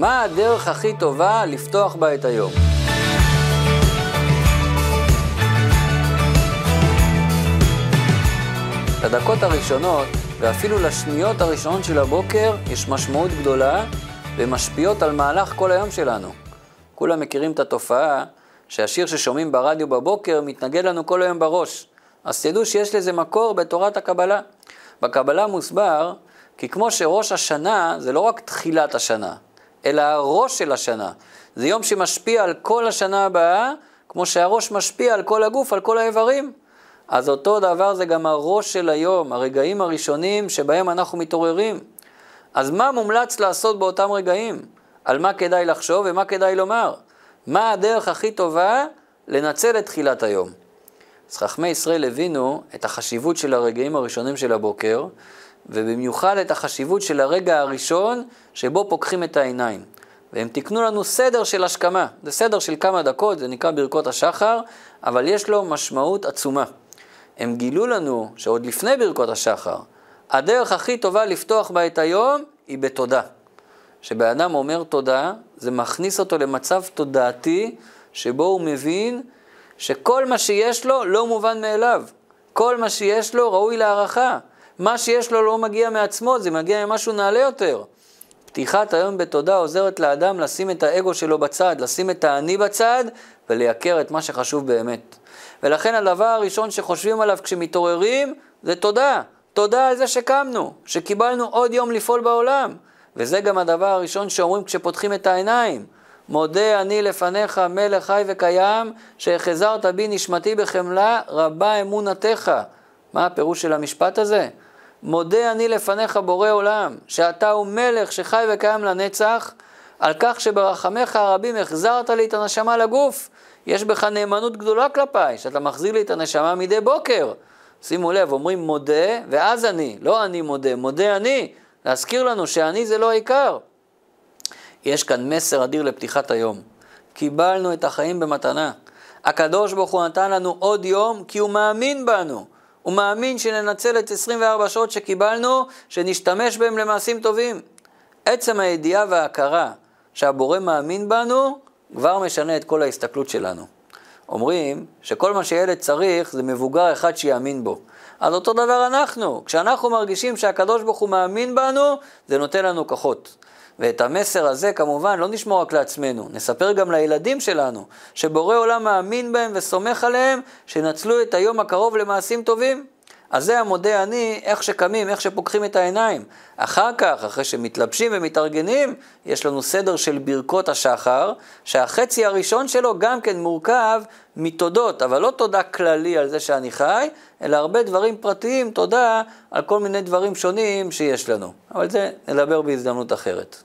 מה הדרך הכי טובה לפתוח בה את היום? לדקות הראשונות, ואפילו לשניות הראשונות של הבוקר, יש משמעות גדולה ומשפיעות על מהלך כל היום שלנו. כולם מכירים את התופעה שהשיר ששומעים ברדיו בבוקר מתנגד לנו כל היום בראש. אז תדעו שיש לזה מקור בתורת הקבלה. בקבלה מוסבר כי כמו שראש השנה זה לא רק תחילת השנה, אלא הראש של השנה. זה יום שמשפיע על כל השנה הבאה, כמו שהראש משפיע על כל הגוף, על כל האיברים. אז אותו דבר זה גם הראש של היום, הרגעים הראשונים שבהם אנחנו מתעוררים. אז מה מומלץ לעשות באותם רגעים? על מה כדאי לחשוב ומה כדאי לומר? מה הדרך הכי טובה לנצל את תחילת היום? אז חכמי ישראל הבינו את החשיבות של הרגעים הראשונים של הבוקר, ובמיוחד את החשיבות של הרגע הראשון שבו פוקחים את העיניים. והם תיקנו לנו סדר של השכמה. זה סדר של כמה דקות, זה נקרא ברכות השחר, אבל יש לו משמעות עצומה. הם גילו לנו שעוד לפני ברכות השחר, הדרך הכי טובה לפתוח בה את היום היא בתודה. כשבן אדם אומר תודה, זה מכניס אותו למצב תודעתי, שבו הוא מבין שכל מה שיש לו לא מובן מאליו. כל מה שיש לו ראוי להערכה. מה שיש לו לא מגיע מעצמו, זה מגיע ממשהו נעלה יותר. פתיחת היום בתודה עוזרת לאדם לשים את האגו שלו בצד, לשים את האני בצד ולייקר את מה שחשוב באמת. ולכן הדבר הראשון שחושבים עליו כשמתעוררים זה תודה. תודה על זה שקמנו, שקיבלנו עוד יום לפעול בעולם. וזה גם הדבר הראשון שאומרים כשפותחים את העיניים. מודה אני לפניך, מלך חי וקיים, שהחזרת בי נשמתי בחמלה, רבה אמונתך. מה הפירוש של המשפט הזה? מודה אני לפניך בורא עולם, שאתה הוא מלך שחי וקיים לנצח, על כך שברחמיך הרבים החזרת לי את הנשמה לגוף. יש בך נאמנות גדולה כלפיי, שאתה מחזיר לי את הנשמה מדי בוקר. שימו לב, אומרים מודה, ואז אני, לא אני מודה, מודה אני. להזכיר לנו שאני זה לא העיקר. יש כאן מסר אדיר לפתיחת היום. קיבלנו את החיים במתנה. הקדוש ברוך הוא נתן לנו עוד יום כי הוא מאמין בנו. הוא מאמין שננצל את 24 שעות שקיבלנו, שנשתמש בהם למעשים טובים. עצם הידיעה וההכרה שהבורא מאמין בנו, כבר משנה את כל ההסתכלות שלנו. אומרים שכל מה שילד צריך זה מבוגר אחד שיאמין בו. אז אותו דבר אנחנו, כשאנחנו מרגישים שהקדוש ברוך הוא מאמין בנו, זה נותן לנו כוחות. ואת המסר הזה כמובן לא נשמור רק לעצמנו, נספר גם לילדים שלנו, שבורא עולם מאמין בהם וסומך עליהם, שנצלו את היום הקרוב למעשים טובים. אז זה המודה אני, איך שקמים, איך שפוקחים את העיניים. אחר כך, אחרי שמתלבשים ומתארגנים, יש לנו סדר של ברכות השחר, שהחצי הראשון שלו גם כן מורכב מתודות, אבל לא תודה כללי על זה שאני חי, אלא הרבה דברים פרטיים, תודה על כל מיני דברים שונים שיש לנו. אבל זה נדבר בהזדמנות אחרת.